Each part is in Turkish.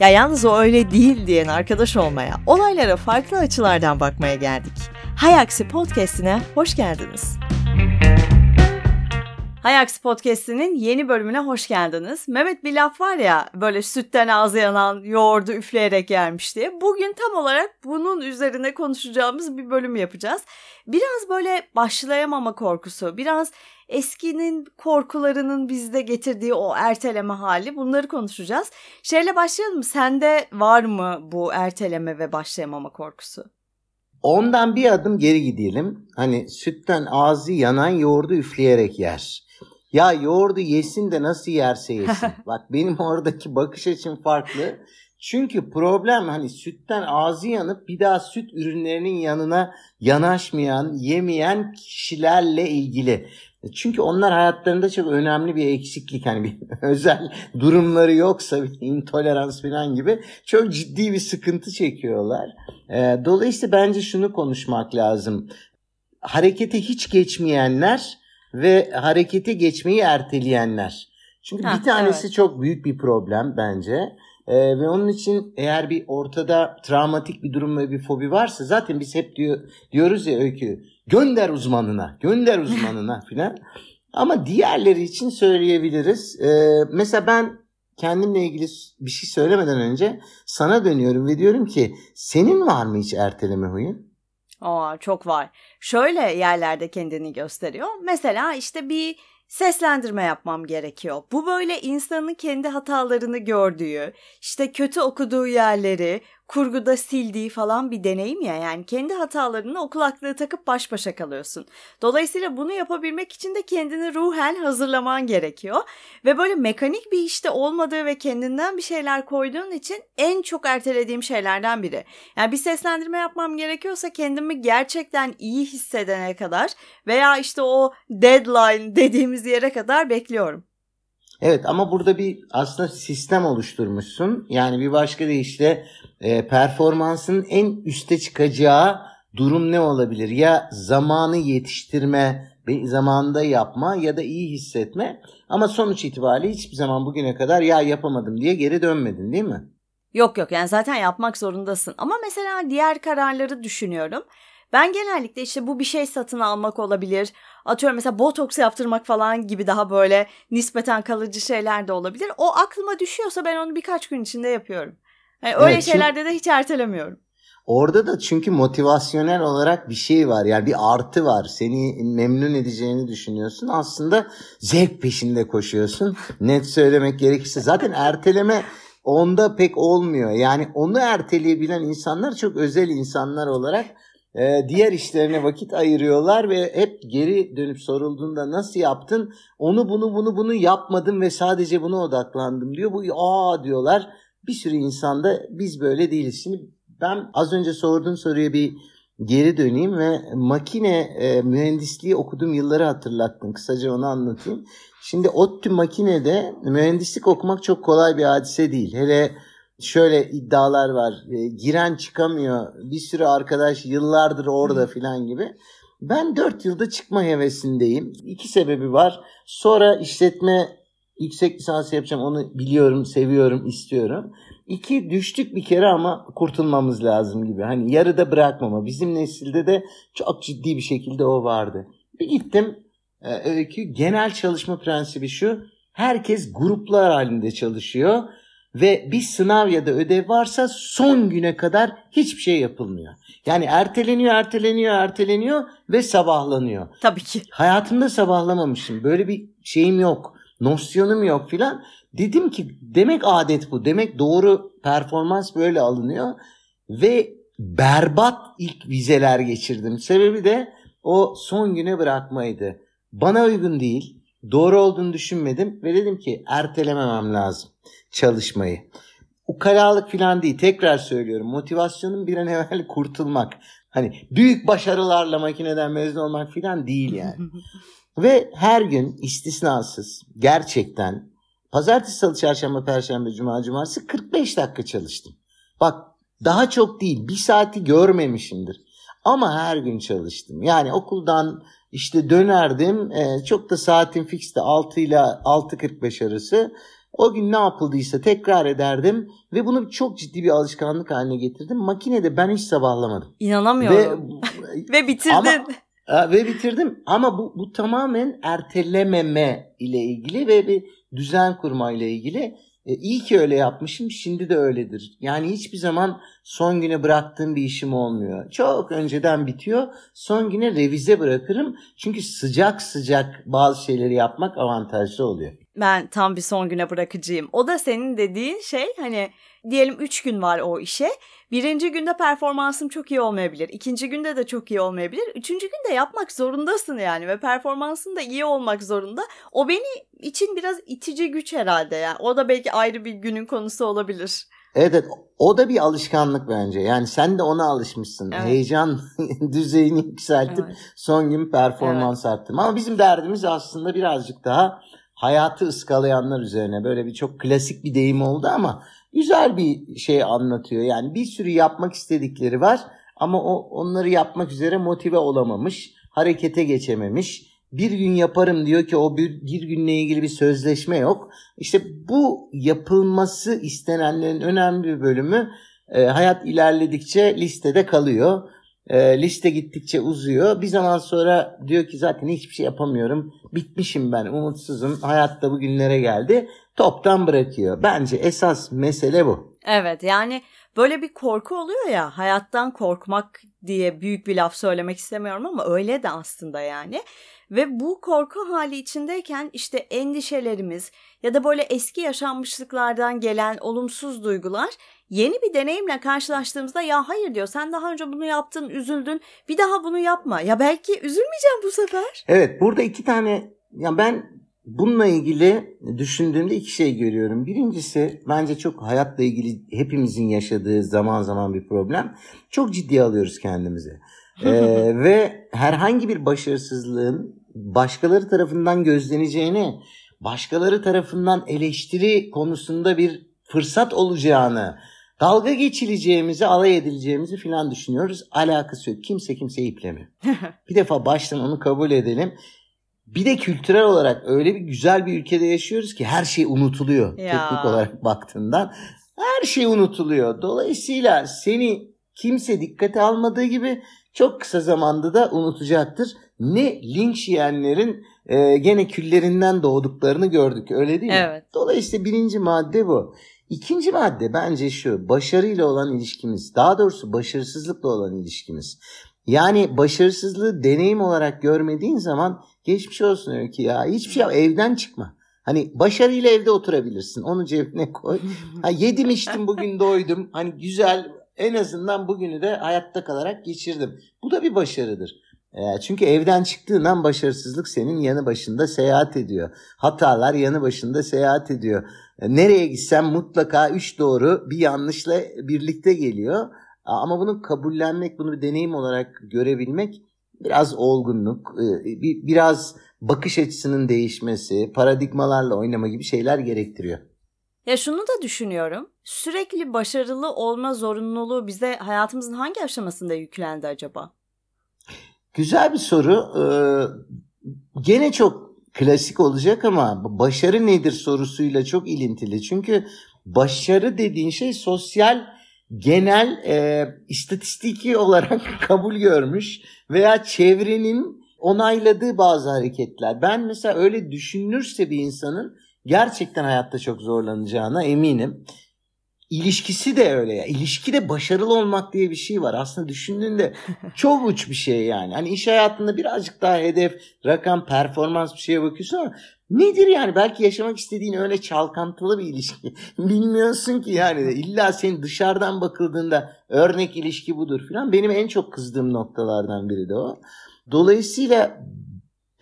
Ya yalnız o öyle değil diyen arkadaş olmaya, olaylara farklı açılardan bakmaya geldik. Hayaksi Podcast'ine hoş geldiniz. Hayaksi Podcast'inin yeni bölümüne hoş geldiniz. Mehmet bir laf var ya böyle sütten ağzı yanan yoğurdu üfleyerek yermiş diye. Bugün tam olarak bunun üzerine konuşacağımız bir bölüm yapacağız. Biraz böyle başlayamama korkusu, biraz eskinin korkularının bizde getirdiği o erteleme hali bunları konuşacağız. Şeyle başlayalım. Sende var mı bu erteleme ve başlayamama korkusu? Ondan bir adım geri gidelim. Hani sütten ağzı yanan yoğurdu üfleyerek yer. Ya yoğurdu yesin de nasıl yerse yesin. Bak benim oradaki bakış açım farklı. Çünkü problem hani sütten ağzı yanıp bir daha süt ürünlerinin yanına yanaşmayan, yemeyen kişilerle ilgili. Çünkü onlar hayatlarında çok önemli bir eksiklik hani bir özel durumları yoksa bir intolerans falan gibi çok ciddi bir sıkıntı çekiyorlar. Dolayısıyla bence şunu konuşmak lazım. Harekete hiç geçmeyenler ve harekete geçmeyi erteleyenler. Çünkü ha, bir tanesi evet. çok büyük bir problem bence. Ee, ve onun için eğer bir ortada travmatik bir durum ve bir fobi varsa zaten biz hep diyor diyoruz ya öykü gönder uzmanına, gönder uzmanına filan. Ama diğerleri için söyleyebiliriz. Ee, mesela ben kendimle ilgili bir şey söylemeden önce sana dönüyorum ve diyorum ki senin var mı hiç erteleme huyun? Aa, çok var. Şöyle yerlerde kendini gösteriyor. Mesela işte bir seslendirme yapmam gerekiyor. Bu böyle insanın kendi hatalarını gördüğü, işte kötü okuduğu yerleri, kurguda sildiği falan bir deneyim ya yani kendi hatalarını o kulaklığı takıp baş başa kalıyorsun. Dolayısıyla bunu yapabilmek için de kendini ruhen hazırlaman gerekiyor ve böyle mekanik bir işte olmadığı ve kendinden bir şeyler koyduğun için en çok ertelediğim şeylerden biri. Yani bir seslendirme yapmam gerekiyorsa kendimi gerçekten iyi hissedene kadar veya işte o deadline dediğimiz yere kadar bekliyorum. Evet ama burada bir aslında sistem oluşturmuşsun. Yani bir başka deyişle e, performansın en üste çıkacağı durum ne olabilir? Ya zamanı yetiştirme, zamanında yapma ya da iyi hissetme. Ama sonuç itibariyle hiçbir zaman bugüne kadar ya yapamadım diye geri dönmedin değil mi? Yok yok yani zaten yapmak zorundasın. Ama mesela diğer kararları düşünüyorum. Ben genellikle işte bu bir şey satın almak olabilir. Atıyorum mesela botoks yaptırmak falan gibi daha böyle nispeten kalıcı şeyler de olabilir. O aklıma düşüyorsa ben onu birkaç gün içinde yapıyorum. Yani öyle evet, şeylerde de hiç ertelemiyorum. Orada da çünkü motivasyonel olarak bir şey var. Yani bir artı var. Seni memnun edeceğini düşünüyorsun. Aslında zevk peşinde koşuyorsun. Net söylemek gerekirse. Zaten erteleme onda pek olmuyor. Yani onu erteleyebilen insanlar çok özel insanlar olarak e, diğer işlerine vakit ayırıyorlar ve hep geri dönüp sorulduğunda nasıl yaptın? Onu bunu bunu bunu yapmadım ve sadece buna odaklandım diyor. Bu aa diyorlar. Bir sürü insanda biz böyle değiliz. Şimdi ben az önce sorduğum soruya bir geri döneyim ve makine e, mühendisliği okuduğum yılları hatırlattım. Kısaca onu anlatayım. Şimdi ODTÜ makinede mühendislik okumak çok kolay bir hadise değil. Hele şöyle iddialar var. E, giren çıkamıyor. Bir sürü arkadaş yıllardır orada filan gibi. Ben 4 yılda çıkma hevesindeyim. İki sebebi var. Sonra işletme yüksek lisans yapacağım. Onu biliyorum, seviyorum, istiyorum. İki düştük bir kere ama kurtulmamız lazım gibi. Hani yarıda bırakmama. Bizim nesilde de çok ciddi bir şekilde o vardı. Bir gittim. E, öykü genel çalışma prensibi şu. Herkes gruplar halinde çalışıyor ve bir sınav ya da ödev varsa son güne kadar hiçbir şey yapılmıyor. Yani erteleniyor, erteleniyor, erteleniyor ve sabahlanıyor. Tabii ki. Hayatımda sabahlamamışım. Böyle bir şeyim yok. Nosyonum yok filan. Dedim ki demek adet bu. Demek doğru performans böyle alınıyor. Ve berbat ilk vizeler geçirdim. Sebebi de o son güne bırakmaydı. Bana uygun değil doğru olduğunu düşünmedim ve dedim ki ertelememem lazım çalışmayı. Ukalalık falan değil tekrar söylüyorum motivasyonum bir an evvel kurtulmak. Hani büyük başarılarla makineden mezun olmak falan değil yani. ve her gün istisnasız gerçekten pazartesi, salı, çarşamba, perşembe, cuma, cumartesi 45 dakika çalıştım. Bak daha çok değil bir saati görmemişimdir. Ama her gün çalıştım. Yani okuldan işte dönerdim. E, çok da saatim fixti 6 ile 6.45 arası. O gün ne yapıldıysa tekrar ederdim ve bunu çok ciddi bir alışkanlık haline getirdim. Makinede ben hiç sabahlamadım. İnanamıyorum. Ve, ve bitirdin. Ama, ve bitirdim ama bu, bu tamamen ertelememe ile ilgili ve bir düzen kurma ile ilgili. E, iyi ki öyle yapmışım. Şimdi de öyledir. Yani hiçbir zaman son güne bıraktığım bir işim olmuyor. Çok önceden bitiyor. Son güne revize bırakırım. Çünkü sıcak sıcak bazı şeyleri yapmak avantajlı oluyor. Ben tam bir son güne bırakıcıyım. O da senin dediğin şey hani diyelim 3 gün var o işe. Birinci günde performansım çok iyi olmayabilir. İkinci günde de çok iyi olmayabilir. Üçüncü günde yapmak zorundasın yani ve performansın da iyi olmak zorunda. O beni için biraz itici güç herhalde yani. O da belki ayrı bir günün konusu olabilir. Evet, evet o da bir alışkanlık bence. Yani sen de ona alışmışsın. Evet. Heyecan düzeyini yükseltip evet. son gün performans evet. arttırma. Ama bizim derdimiz aslında birazcık daha hayatı ıskalayanlar üzerine. Böyle bir çok klasik bir deyim oldu ama güzel bir şey anlatıyor. Yani bir sürü yapmak istedikleri var ama o onları yapmak üzere motive olamamış, harekete geçememiş. Bir gün yaparım diyor ki o bir, bir günle ilgili bir sözleşme yok. İşte bu yapılması istenenlerin önemli bir bölümü e, hayat ilerledikçe listede kalıyor. E, liste gittikçe uzuyor. Bir zaman sonra diyor ki zaten hiçbir şey yapamıyorum. Bitmişim ben, umutsuzum. Hayatta bugünlere geldi toptan bırakıyor. Bence esas mesele bu. Evet yani böyle bir korku oluyor ya hayattan korkmak diye büyük bir laf söylemek istemiyorum ama öyle de aslında yani. Ve bu korku hali içindeyken işte endişelerimiz ya da böyle eski yaşanmışlıklardan gelen olumsuz duygular yeni bir deneyimle karşılaştığımızda ya hayır diyor sen daha önce bunu yaptın üzüldün bir daha bunu yapma. Ya belki üzülmeyeceğim bu sefer. Evet burada iki tane ya ben Bununla ilgili düşündüğümde iki şey görüyorum. Birincisi bence çok hayatla ilgili hepimizin yaşadığı zaman zaman bir problem. Çok ciddi alıyoruz kendimizi. ee, ve herhangi bir başarısızlığın başkaları tarafından gözleneceğini, başkaları tarafından eleştiri konusunda bir fırsat olacağını, dalga geçileceğimizi, alay edileceğimizi filan düşünüyoruz. Alakası yok. Kimse kimseyi iplemiyor. bir defa baştan onu kabul edelim. Bir de kültürel olarak öyle bir güzel bir ülkede yaşıyoruz ki her şey unutuluyor ya. teknik olarak baktığından. Her şey unutuluyor. Dolayısıyla seni kimse dikkate almadığı gibi çok kısa zamanda da unutacaktır. Ne linç yiyenlerin e, gene küllerinden doğduklarını gördük öyle değil mi? Evet. Dolayısıyla birinci madde bu. İkinci madde bence şu başarıyla olan ilişkimiz daha doğrusu başarısızlıkla olan ilişkimiz. Yani başarısızlığı deneyim olarak görmediğin zaman geçmiş olsun öyle ki ya hiçbir şey evden çıkma. Hani başarıyla evde oturabilirsin. Onu cebine koy. Ha, yedim içtim bugün doydum. Hani güzel en azından bugünü de hayatta kalarak geçirdim. Bu da bir başarıdır. E, çünkü evden çıktığından başarısızlık senin yanı başında seyahat ediyor. Hatalar yanı başında seyahat ediyor. E, nereye gitsen mutlaka üç doğru bir yanlışla birlikte geliyor. Ama bunu kabullenmek, bunu bir deneyim olarak görebilmek biraz olgunluk, e, biraz bakış açısının değişmesi, paradigmalarla oynama gibi şeyler gerektiriyor. Ya şunu da düşünüyorum. Sürekli başarılı olma zorunluluğu bize hayatımızın hangi aşamasında yüklendi acaba? Güzel bir soru. Ee, gene çok klasik olacak ama başarı nedir sorusuyla çok ilintili. Çünkü başarı dediğin şey sosyal genel e, istatistiki olarak kabul görmüş veya çevrenin onayladığı bazı hareketler. Ben mesela öyle düşünürse bir insanın gerçekten hayatta çok zorlanacağına eminim. İlişkisi de öyle ya. İlişkide başarılı olmak diye bir şey var. Aslında düşündüğünde çok uç bir şey yani. Hani iş hayatında birazcık daha hedef, rakam, performans bir şeye bakıyorsun ama Nedir yani? Belki yaşamak istediğin öyle çalkantılı bir ilişki. Bilmiyorsun ki yani. illa senin dışarıdan bakıldığında örnek ilişki budur filan. Benim en çok kızdığım noktalardan biri de o. Dolayısıyla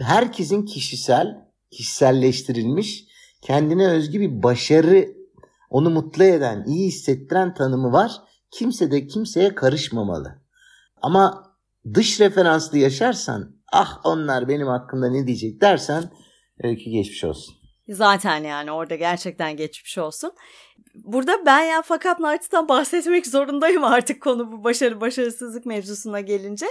herkesin kişisel, kişiselleştirilmiş, kendine özgü bir başarı, onu mutlu eden, iyi hissettiren tanımı var. Kimse de kimseye karışmamalı. Ama dış referanslı yaşarsan, ah onlar benim hakkında ne diyecek dersen Öykü geçmiş olsun. Zaten yani orada gerçekten geçmiş olsun. Burada ben ya fakat Night'tan bahsetmek zorundayım artık konu bu başarı başarısızlık mevzusuna gelince.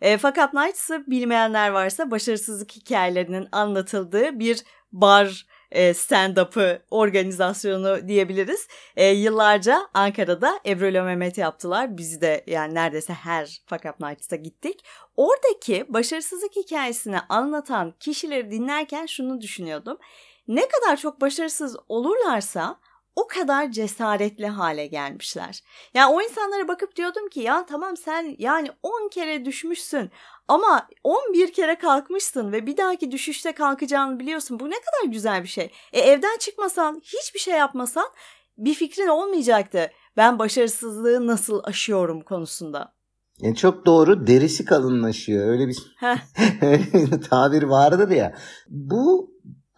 E, fakat Night'sı bilmeyenler varsa başarısızlık hikayelerinin anlatıldığı bir bar stand-up'ı organizasyonu diyebiliriz. E, yıllarca Ankara'da Ebru ile Mehmet yaptılar. Biz de yani neredeyse her Fuck Up Nights'a gittik. Oradaki başarısızlık hikayesini anlatan kişileri dinlerken şunu düşünüyordum. Ne kadar çok başarısız olurlarsa o kadar cesaretli hale gelmişler. Yani o insanlara bakıp diyordum ki ya tamam sen yani 10 kere düşmüşsün ama 11 kere kalkmışsın ve bir dahaki düşüşte kalkacağını biliyorsun. Bu ne kadar güzel bir şey. E evden çıkmasan, hiçbir şey yapmasan bir fikrin olmayacaktı. Ben başarısızlığı nasıl aşıyorum konusunda. Yani çok doğru derisi kalınlaşıyor. Öyle bir, öyle bir tabir vardır ya. Bu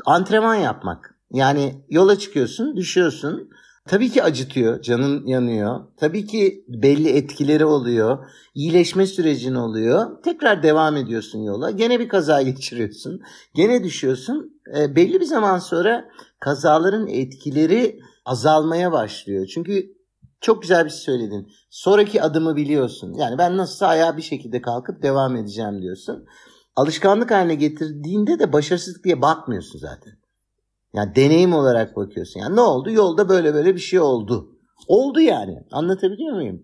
antrenman yapmak. Yani yola çıkıyorsun, düşüyorsun. Tabii ki acıtıyor, canın yanıyor. Tabii ki belli etkileri oluyor. İyileşme sürecin oluyor. Tekrar devam ediyorsun yola. Gene bir kaza geçiriyorsun. Gene düşüyorsun. E, belli bir zaman sonra kazaların etkileri azalmaya başlıyor. Çünkü çok güzel bir şey söyledin. Sonraki adımı biliyorsun. Yani ben nasılsa ayağa bir şekilde kalkıp devam edeceğim diyorsun. Alışkanlık haline getirdiğinde de başarısızlık diye bakmıyorsun zaten. Yani deneyim olarak bakıyorsun. Yani ne oldu? Yolda böyle böyle bir şey oldu. Oldu yani. Anlatabiliyor muyum?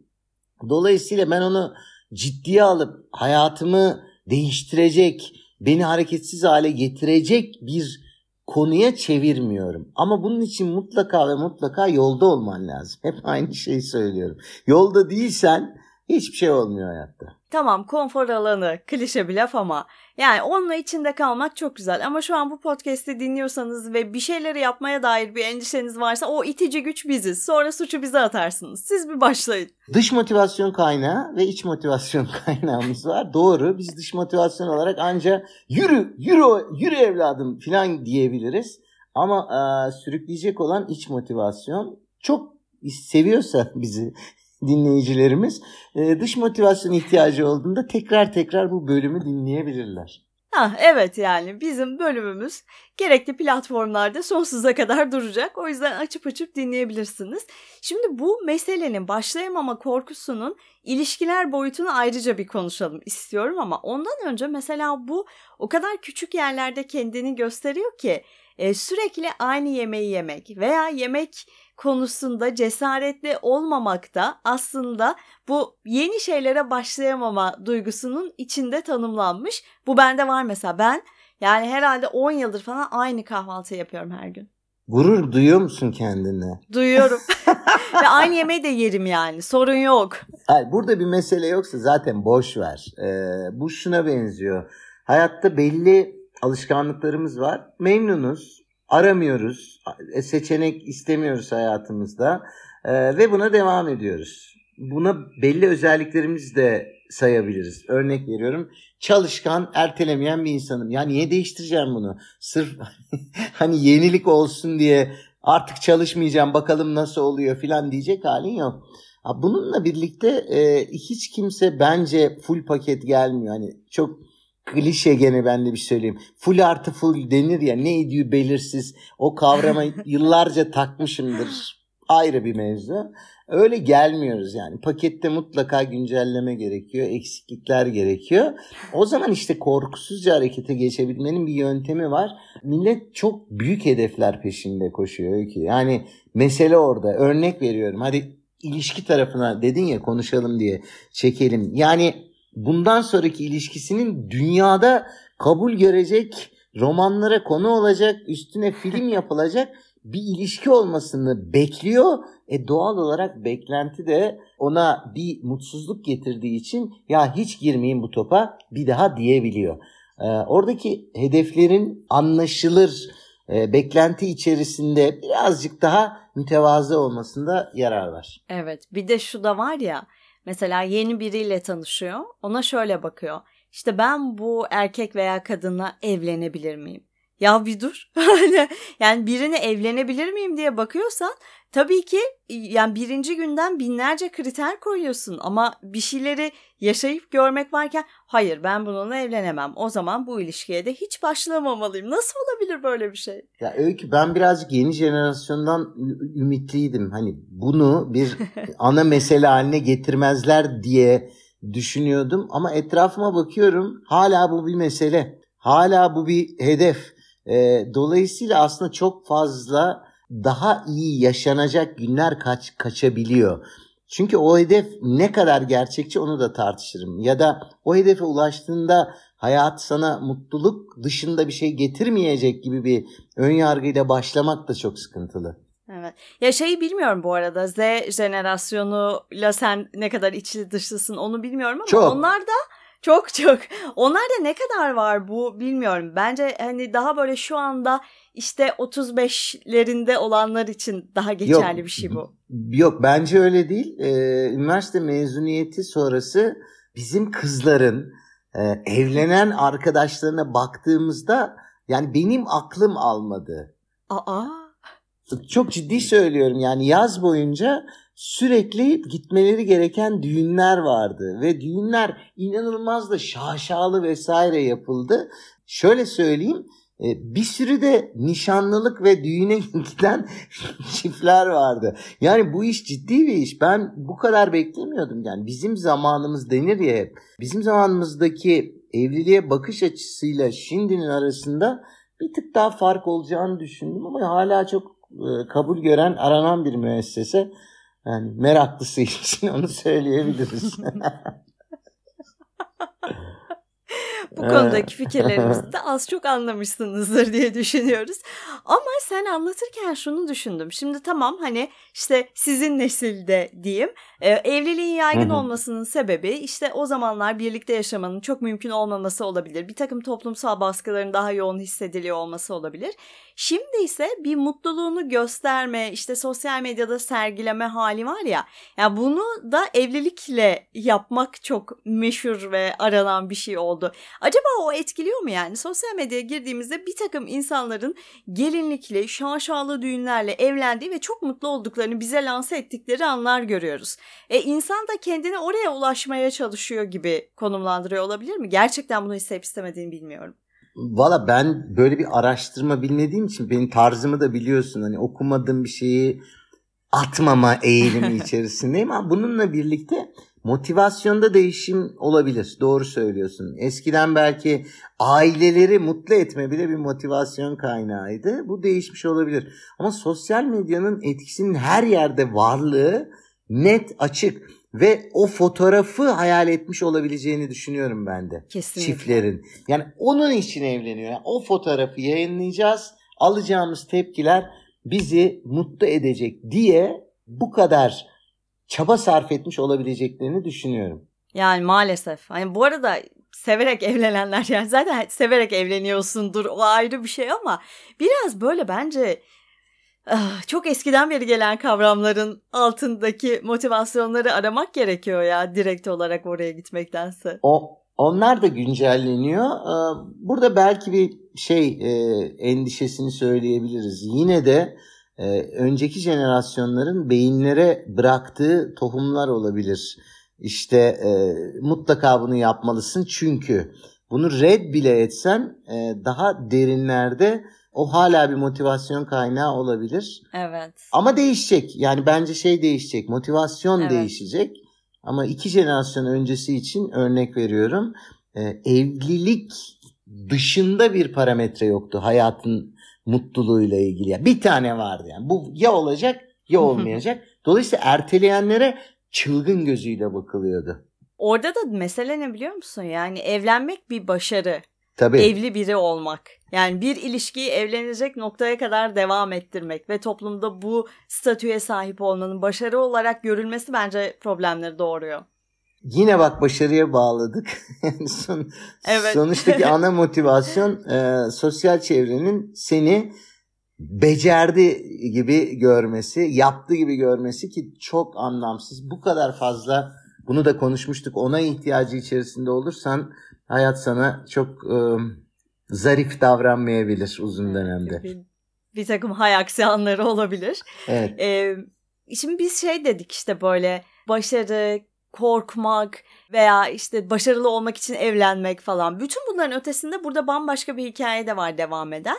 Dolayısıyla ben onu ciddiye alıp hayatımı değiştirecek, beni hareketsiz hale getirecek bir konuya çevirmiyorum. Ama bunun için mutlaka ve mutlaka yolda olman lazım. Hep aynı şeyi söylüyorum. Yolda değilsen hiçbir şey olmuyor hayatta. Tamam konfor alanı klişe bir laf ama yani onunla içinde kalmak çok güzel ama şu an bu podcast'i dinliyorsanız ve bir şeyleri yapmaya dair bir endişeniz varsa o itici güç biziz. Sonra suçu bize atarsınız. Siz bir başlayın. Dış motivasyon kaynağı ve iç motivasyon kaynağımız var. Doğru. Biz dış motivasyon olarak anca yürü, yürü, yürü evladım falan diyebiliriz. Ama e, sürükleyecek olan iç motivasyon çok seviyorsa bizi dinleyicilerimiz e, dış motivasyon ihtiyacı olduğunda tekrar tekrar bu bölümü dinleyebilirler. Ha, evet yani bizim bölümümüz gerekli platformlarda sonsuza kadar duracak. O yüzden açıp açıp dinleyebilirsiniz. Şimdi bu meselenin başlayamama korkusunun ilişkiler boyutunu ayrıca bir konuşalım istiyorum ama ondan önce mesela bu o kadar küçük yerlerde kendini gösteriyor ki e, sürekli aynı yemeği yemek veya yemek konusunda cesaretli olmamak da aslında bu yeni şeylere başlayamama duygusunun içinde tanımlanmış. Bu bende var mesela ben yani herhalde 10 yıldır falan aynı kahvaltı yapıyorum her gün. Gurur duyuyor musun kendine? Duyuyorum. Ve aynı yemeği de yerim yani. Sorun yok. Hayır, burada bir mesele yoksa zaten boş ver. Ee, bu şuna benziyor. Hayatta belli alışkanlıklarımız var. Memnunuz aramıyoruz. E, seçenek istemiyoruz hayatımızda. E, ve buna devam ediyoruz. Buna belli özelliklerimizi de sayabiliriz. Örnek veriyorum. Çalışkan, ertelemeyen bir insanım. Ya niye değiştireceğim bunu? Sırf hani yenilik olsun diye artık çalışmayacağım bakalım nasıl oluyor filan diyecek halin yok. Bununla birlikte e, hiç kimse bence full paket gelmiyor. Hani çok klişe gene ben de bir söyleyeyim. Full artı full denir ya ne ediyor belirsiz. O kavrama yıllarca takmışımdır. Ayrı bir mevzu. Öyle gelmiyoruz yani. Pakette mutlaka güncelleme gerekiyor. Eksiklikler gerekiyor. O zaman işte korkusuzca harekete geçebilmenin bir yöntemi var. Millet çok büyük hedefler peşinde koşuyor ki. Yani mesele orada. Örnek veriyorum. Hadi ilişki tarafına dedin ya konuşalım diye çekelim. Yani bundan sonraki ilişkisinin dünyada kabul görecek, romanlara konu olacak, üstüne film yapılacak bir ilişki olmasını bekliyor. E doğal olarak beklenti de ona bir mutsuzluk getirdiği için ya hiç girmeyin bu topa bir daha diyebiliyor. E, oradaki hedeflerin anlaşılır e, beklenti içerisinde birazcık daha mütevazı olmasında yarar var. Evet bir de şu da var ya Mesela yeni biriyle tanışıyor. Ona şöyle bakıyor. İşte ben bu erkek veya kadınla evlenebilir miyim? Ya bir dur. yani birine evlenebilir miyim diye bakıyorsan tabii ki yani birinci günden binlerce kriter koyuyorsun ama bir şeyleri yaşayıp görmek varken hayır ben bununla evlenemem. O zaman bu ilişkiye de hiç başlamamalıyım. Nasıl olabilir böyle bir şey? Ya Öykü ben birazcık yeni jenerasyondan ümitliydim. Hani bunu bir ana mesele haline getirmezler diye düşünüyordum ama etrafıma bakıyorum hala bu bir mesele. Hala bu bir hedef. E, dolayısıyla aslında çok fazla daha iyi yaşanacak günler kaç kaçabiliyor. Çünkü o hedef ne kadar gerçekçi onu da tartışırım. Ya da o hedefe ulaştığında hayat sana mutluluk dışında bir şey getirmeyecek gibi bir ön yargıyla başlamak da çok sıkıntılı. Evet. Ya şeyi bilmiyorum bu arada Z jenerasyonuyla sen ne kadar içli dışlısın onu bilmiyorum ama çok. onlar da çok çok. Onlarda ne kadar var bu bilmiyorum. Bence hani daha böyle şu anda işte 35'lerinde olanlar için daha geçerli yok, bir şey bu. Yok bence öyle değil. Ee, üniversite mezuniyeti sonrası bizim kızların e, evlenen arkadaşlarına baktığımızda yani benim aklım almadı. Aa. Çok ciddi söylüyorum yani yaz boyunca sürekli gitmeleri gereken düğünler vardı ve düğünler inanılmaz da şaşalı vesaire yapıldı. Şöyle söyleyeyim e, bir sürü de nişanlılık ve düğüne giden çiftler vardı. Yani bu iş ciddi bir iş. Ben bu kadar beklemiyordum. Yani bizim zamanımız denir ya hep. Bizim zamanımızdaki evliliğe bakış açısıyla şimdinin arasında bir tık daha fark olacağını düşündüm ama hala çok e, kabul gören aranan bir müessese. Yani meraklısı için onu söyleyebiliriz. Bu konudaki fikirlerimizi de az çok anlamışsınızdır diye düşünüyoruz. Ama sen anlatırken şunu düşündüm. Şimdi tamam hani işte sizin nesilde diyeyim e, evliliğin yaygın olmasının sebebi işte o zamanlar birlikte yaşamanın çok mümkün olmaması olabilir. Bir takım toplumsal baskıların daha yoğun hissediliyor olması olabilir. Şimdi ise bir mutluluğunu gösterme, işte sosyal medyada sergileme hali var ya. Ya bunu da evlilikle yapmak çok meşhur ve aranan bir şey oldu. Acaba o etkiliyor mu yani? Sosyal medyaya girdiğimizde bir takım insanların gelinlikli, şaşalı düğünlerle evlendiği ve çok mutlu olduklarını bize lanse ettikleri anlar görüyoruz. E insan da kendini oraya ulaşmaya çalışıyor gibi konumlandırıyor olabilir mi? Gerçekten bunu isteyip istemediğini bilmiyorum. Valla ben böyle bir araştırma bilmediğim için benim tarzımı da biliyorsun. Hani okumadığım bir şeyi atmama eğilimi içerisindeyim ama bununla birlikte motivasyonda değişim olabilir. Doğru söylüyorsun. Eskiden belki aileleri mutlu etme bile bir motivasyon kaynağıydı. Bu değişmiş olabilir. Ama sosyal medyanın etkisinin her yerde varlığı net açık ve o fotoğrafı hayal etmiş olabileceğini düşünüyorum ben de. Kesinlikle. Çiftlerin. Yani onun için evleniyor. Yani o fotoğrafı yayınlayacağız. Alacağımız tepkiler bizi mutlu edecek diye bu kadar çaba sarf etmiş olabileceklerini düşünüyorum. Yani maalesef. Hani bu arada severek evlenenler yani zaten severek evleniyorsundur o ayrı bir şey ama biraz böyle bence Ah, çok eskiden beri gelen kavramların altındaki motivasyonları aramak gerekiyor ya direkt olarak oraya gitmektense. O onlar da güncelleniyor. Ee, burada belki bir şey e, endişesini söyleyebiliriz. Yine de e, önceki jenerasyonların beyinlere bıraktığı tohumlar olabilir. İşte e, mutlaka bunu yapmalısın çünkü bunu red bile etsen daha derinlerde o hala bir motivasyon kaynağı olabilir. Evet. Ama değişecek. Yani bence şey değişecek. Motivasyon evet. değişecek. Ama iki jenerasyon öncesi için örnek veriyorum. Ee, evlilik dışında bir parametre yoktu hayatın mutluluğuyla ilgili. Bir tane vardı yani. Bu ya olacak ya olmayacak. Dolayısıyla erteleyenlere çılgın gözüyle bakılıyordu. Orada da mesele ne biliyor musun? Yani evlenmek bir başarı. Tabii. Evli biri olmak. Yani bir ilişkiyi evlenecek noktaya kadar devam ettirmek ve toplumda bu statüye sahip olmanın başarı olarak görülmesi bence problemleri doğuruyor. Yine bak başarıya bağladık. Son, evet. Sonuçtaki ana motivasyon e, sosyal çevrenin seni becerdi gibi görmesi, yaptı gibi görmesi ki çok anlamsız. Bu kadar fazla bunu da konuşmuştuk. Ona ihtiyacı içerisinde olursan hayat sana çok e, zarif davranmayabilir uzun dönemde. Bir, bir takım hay aksi anları olabilir. Evet. Ee, şimdi biz şey dedik işte böyle başarı, korkmak veya işte başarılı olmak için evlenmek falan. Bütün bunların ötesinde burada bambaşka bir hikaye de var devam eden.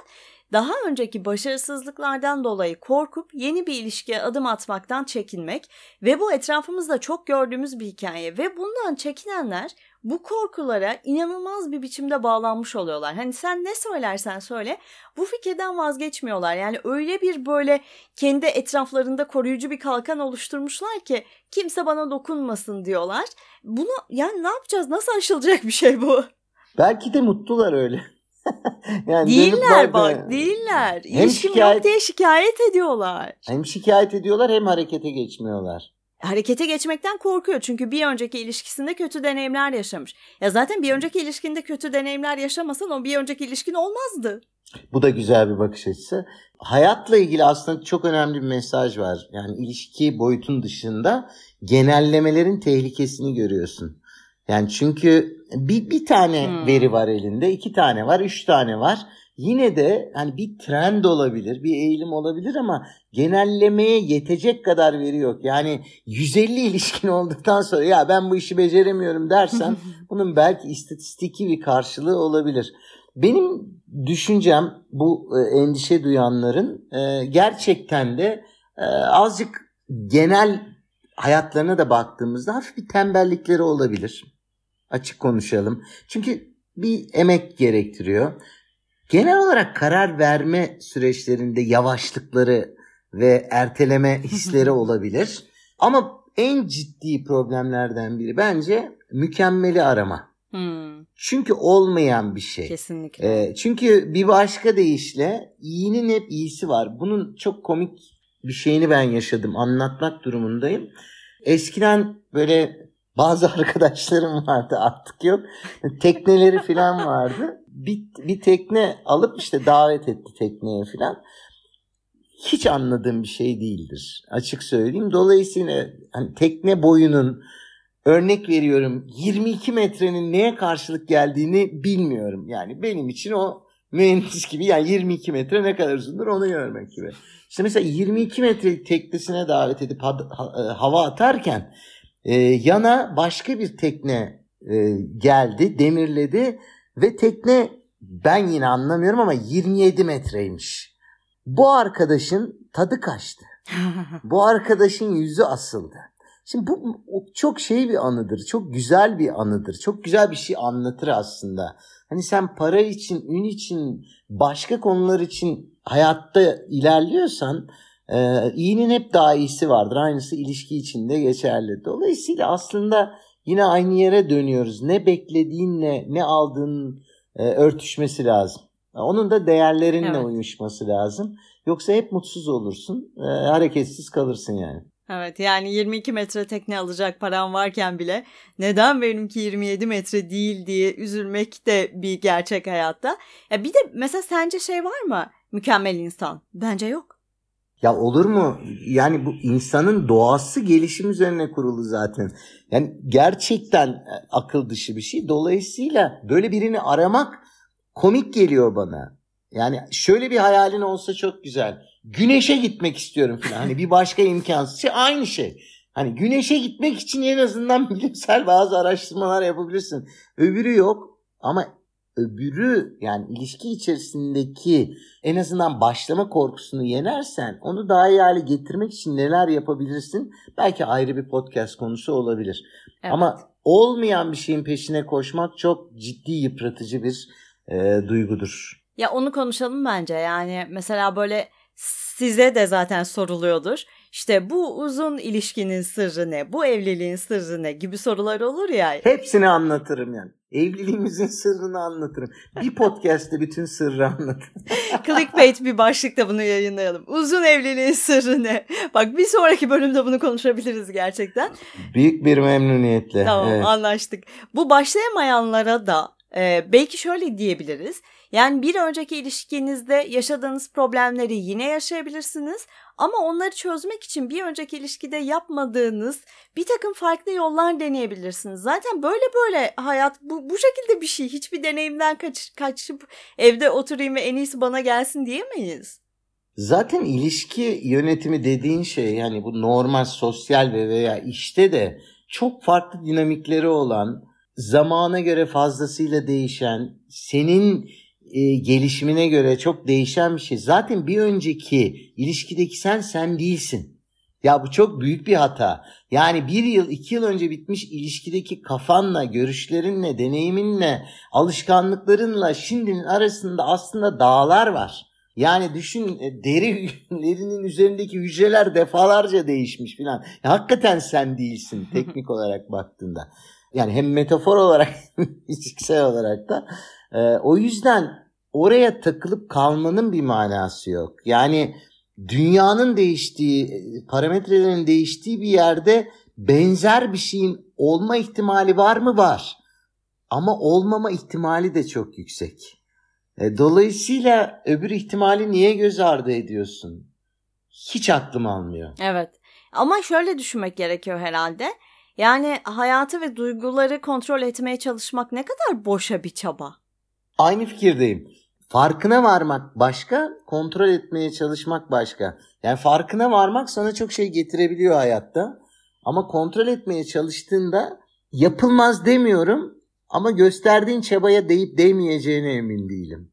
Daha önceki başarısızlıklardan dolayı korkup yeni bir ilişkiye adım atmaktan çekinmek ve bu etrafımızda çok gördüğümüz bir hikaye ve bundan çekinenler bu korkulara inanılmaz bir biçimde bağlanmış oluyorlar. Hani sen ne söylersen söyle bu fikirden vazgeçmiyorlar. Yani öyle bir böyle kendi etraflarında koruyucu bir kalkan oluşturmuşlar ki kimse bana dokunmasın diyorlar. Bunu yani ne yapacağız? Nasıl aşılacak bir şey bu? Belki de mutlular öyle. yani değiller bak değiller. Hem İlişkim şikayet, yok diye şikayet ediyorlar. Hem şikayet ediyorlar hem harekete geçmiyorlar harekete geçmekten korkuyor. Çünkü bir önceki ilişkisinde kötü deneyimler yaşamış. Ya zaten bir önceki ilişkinde kötü deneyimler yaşamasan o bir önceki ilişkin olmazdı. Bu da güzel bir bakış açısı. Hayatla ilgili aslında çok önemli bir mesaj var. Yani ilişki boyutun dışında genellemelerin tehlikesini görüyorsun. Yani çünkü bir, bir tane hmm. veri var elinde, iki tane var, üç tane var yine de hani bir trend olabilir, bir eğilim olabilir ama genellemeye yetecek kadar veri yok. Yani 150 ilişkin olduktan sonra ya ben bu işi beceremiyorum dersen bunun belki istatistiki bir karşılığı olabilir. Benim düşüncem bu e, endişe duyanların e, gerçekten de e, azıcık genel hayatlarına da baktığımızda hafif bir tembellikleri olabilir. Açık konuşalım. Çünkü bir emek gerektiriyor. Genel olarak karar verme süreçlerinde yavaşlıkları ve erteleme hisleri olabilir. Ama en ciddi problemlerden biri bence mükemmeli arama. Hmm. Çünkü olmayan bir şey. Kesinlikle. Ee, çünkü bir başka deyişle iyinin hep iyisi var. Bunun çok komik bir şeyini ben yaşadım. Anlatmak durumundayım. Eskiden böyle bazı arkadaşlarım vardı artık yok. Tekneleri falan vardı bir, bir tekne alıp işte davet etti tekneye falan. Hiç anladığım bir şey değildir. Açık söyleyeyim. Dolayısıyla hani tekne boyunun örnek veriyorum 22 metrenin neye karşılık geldiğini bilmiyorum. Yani benim için o mühendis gibi yani 22 metre ne kadar uzundur onu görmek gibi. İşte mesela 22 metre teknesine davet edip e, hava atarken e, yana başka bir tekne e, geldi, demirledi ve tekne ben yine anlamıyorum ama 27 metreymiş. Bu arkadaşın tadı kaçtı. bu arkadaşın yüzü asıldı. Şimdi bu çok şey bir anıdır. Çok güzel bir anıdır. Çok güzel bir şey anlatır aslında. Hani sen para için, ün için, başka konular için hayatta ilerliyorsan e, iyinin hep daha iyisi vardır. Aynısı ilişki içinde geçerli. Dolayısıyla aslında yine aynı yere dönüyoruz. Ne beklediğinle ne aldığın e, örtüşmesi lazım. Onun da değerlerinle evet. uyuşması lazım. Yoksa hep mutsuz olursun. E, hareketsiz kalırsın yani. Evet yani 22 metre tekne alacak param varken bile neden benimki 27 metre değil diye üzülmek de bir gerçek hayatta. Ya bir de mesela sence şey var mı? Mükemmel insan. Bence yok. Ya olur mu? Yani bu insanın doğası gelişim üzerine kurulu zaten. Yani gerçekten e, akıl dışı bir şey. Dolayısıyla böyle birini aramak komik geliyor bana. Yani şöyle bir hayalin olsa çok güzel. Güneşe gitmek istiyorum falan. Hani bir başka imkansız şey aynı şey. Hani güneşe gitmek için en azından bilimsel bazı araştırmalar yapabilirsin. Öbürü yok ama öbürü yani ilişki içerisindeki en azından başlama korkusunu yenersen onu daha iyi hale getirmek için neler yapabilirsin? Belki ayrı bir podcast konusu olabilir. Evet. Ama olmayan bir şeyin peşine koşmak çok ciddi yıpratıcı bir e, duygudur. Ya onu konuşalım bence. Yani mesela böyle size de zaten soruluyordur. İşte bu uzun ilişkinin sırrı ne? Bu evliliğin sırrı ne? gibi sorular olur ya. Hepsini anlatırım yani. Evliliğimizin sırrını anlatırım. Bir podcast'te bütün sırrı anlatırım. Clickbait bir başlıkta bunu yayınlayalım. Uzun evliliğin sırrı ne? Bak bir sonraki bölümde bunu konuşabiliriz gerçekten. Büyük bir memnuniyetle. Tamam evet. anlaştık. Bu başlayamayanlara da e, belki şöyle diyebiliriz. Yani bir önceki ilişkinizde yaşadığınız problemleri yine yaşayabilirsiniz ama onları çözmek için bir önceki ilişkide yapmadığınız bir takım farklı yollar deneyebilirsiniz. Zaten böyle böyle hayat bu, bu şekilde bir şey. Hiçbir deneyimden kaç, kaçıp evde oturayım ve en iyisi bana gelsin diyemeyiz. Zaten ilişki yönetimi dediğin şey yani bu normal sosyal ve veya işte de çok farklı dinamikleri olan, zamana göre fazlasıyla değişen, senin e, gelişimine göre çok değişen bir şey. Zaten bir önceki ilişkideki sen sen değilsin. Ya bu çok büyük bir hata. Yani bir yıl, iki yıl önce bitmiş ilişkideki kafanla, görüşlerinle, deneyiminle, alışkanlıklarınla şimdinin arasında aslında dağlar var. Yani düşün e, derilerinin üzerindeki hücreler defalarca değişmiş filan. Hakikaten sen değilsin teknik olarak baktığında. Yani hem metafor olarak fiziksel olarak da. E, o yüzden oraya takılıp kalmanın bir manası yok. Yani dünyanın değiştiği, parametrelerin değiştiği bir yerde benzer bir şeyin olma ihtimali var mı? Var. Ama olmama ihtimali de çok yüksek. E, dolayısıyla öbür ihtimali niye göz ardı ediyorsun? Hiç aklım almıyor. Evet. Ama şöyle düşünmek gerekiyor herhalde. Yani hayatı ve duyguları kontrol etmeye çalışmak ne kadar boşa bir çaba. Aynı fikirdeyim. Farkına varmak başka, kontrol etmeye çalışmak başka. Yani farkına varmak sana çok şey getirebiliyor hayatta. Ama kontrol etmeye çalıştığında yapılmaz demiyorum ama gösterdiğin çabaya değip değmeyeceğine emin değilim.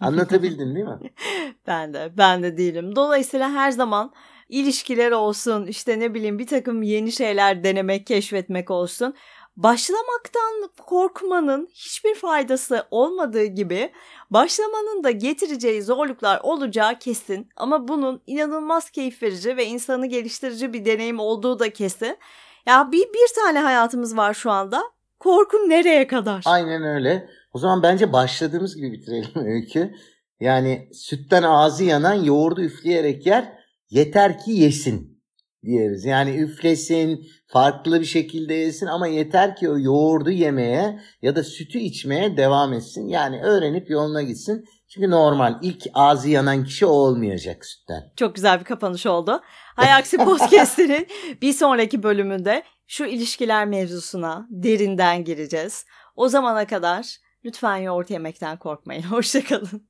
Anlatabildim değil mi? ben de, ben de değilim. Dolayısıyla her zaman ilişkiler olsun, işte ne bileyim bir takım yeni şeyler denemek, keşfetmek olsun. Başlamaktan korkmanın hiçbir faydası olmadığı gibi başlamanın da getireceği zorluklar olacağı kesin ama bunun inanılmaz keyif verici ve insanı geliştirici bir deneyim olduğu da kesin. Ya bir, bir tane hayatımız var şu anda. Korkun nereye kadar? Aynen öyle. O zaman bence başladığımız gibi bitirelim öykü. Yani sütten ağzı yanan yoğurdu üfleyerek yer yeter ki yesin diyoruz. Yani üflesin, farklı bir şekilde yesin ama yeter ki o yoğurdu yemeye ya da sütü içmeye devam etsin. Yani öğrenip yoluna gitsin. Çünkü normal ilk ağzı yanan kişi o olmayacak sütten. Çok güzel bir kapanış oldu. Hayaksi Podcast'inin bir sonraki bölümünde şu ilişkiler mevzusuna derinden gireceğiz. O zamana kadar lütfen yoğurt yemekten korkmayın. Hoşçakalın.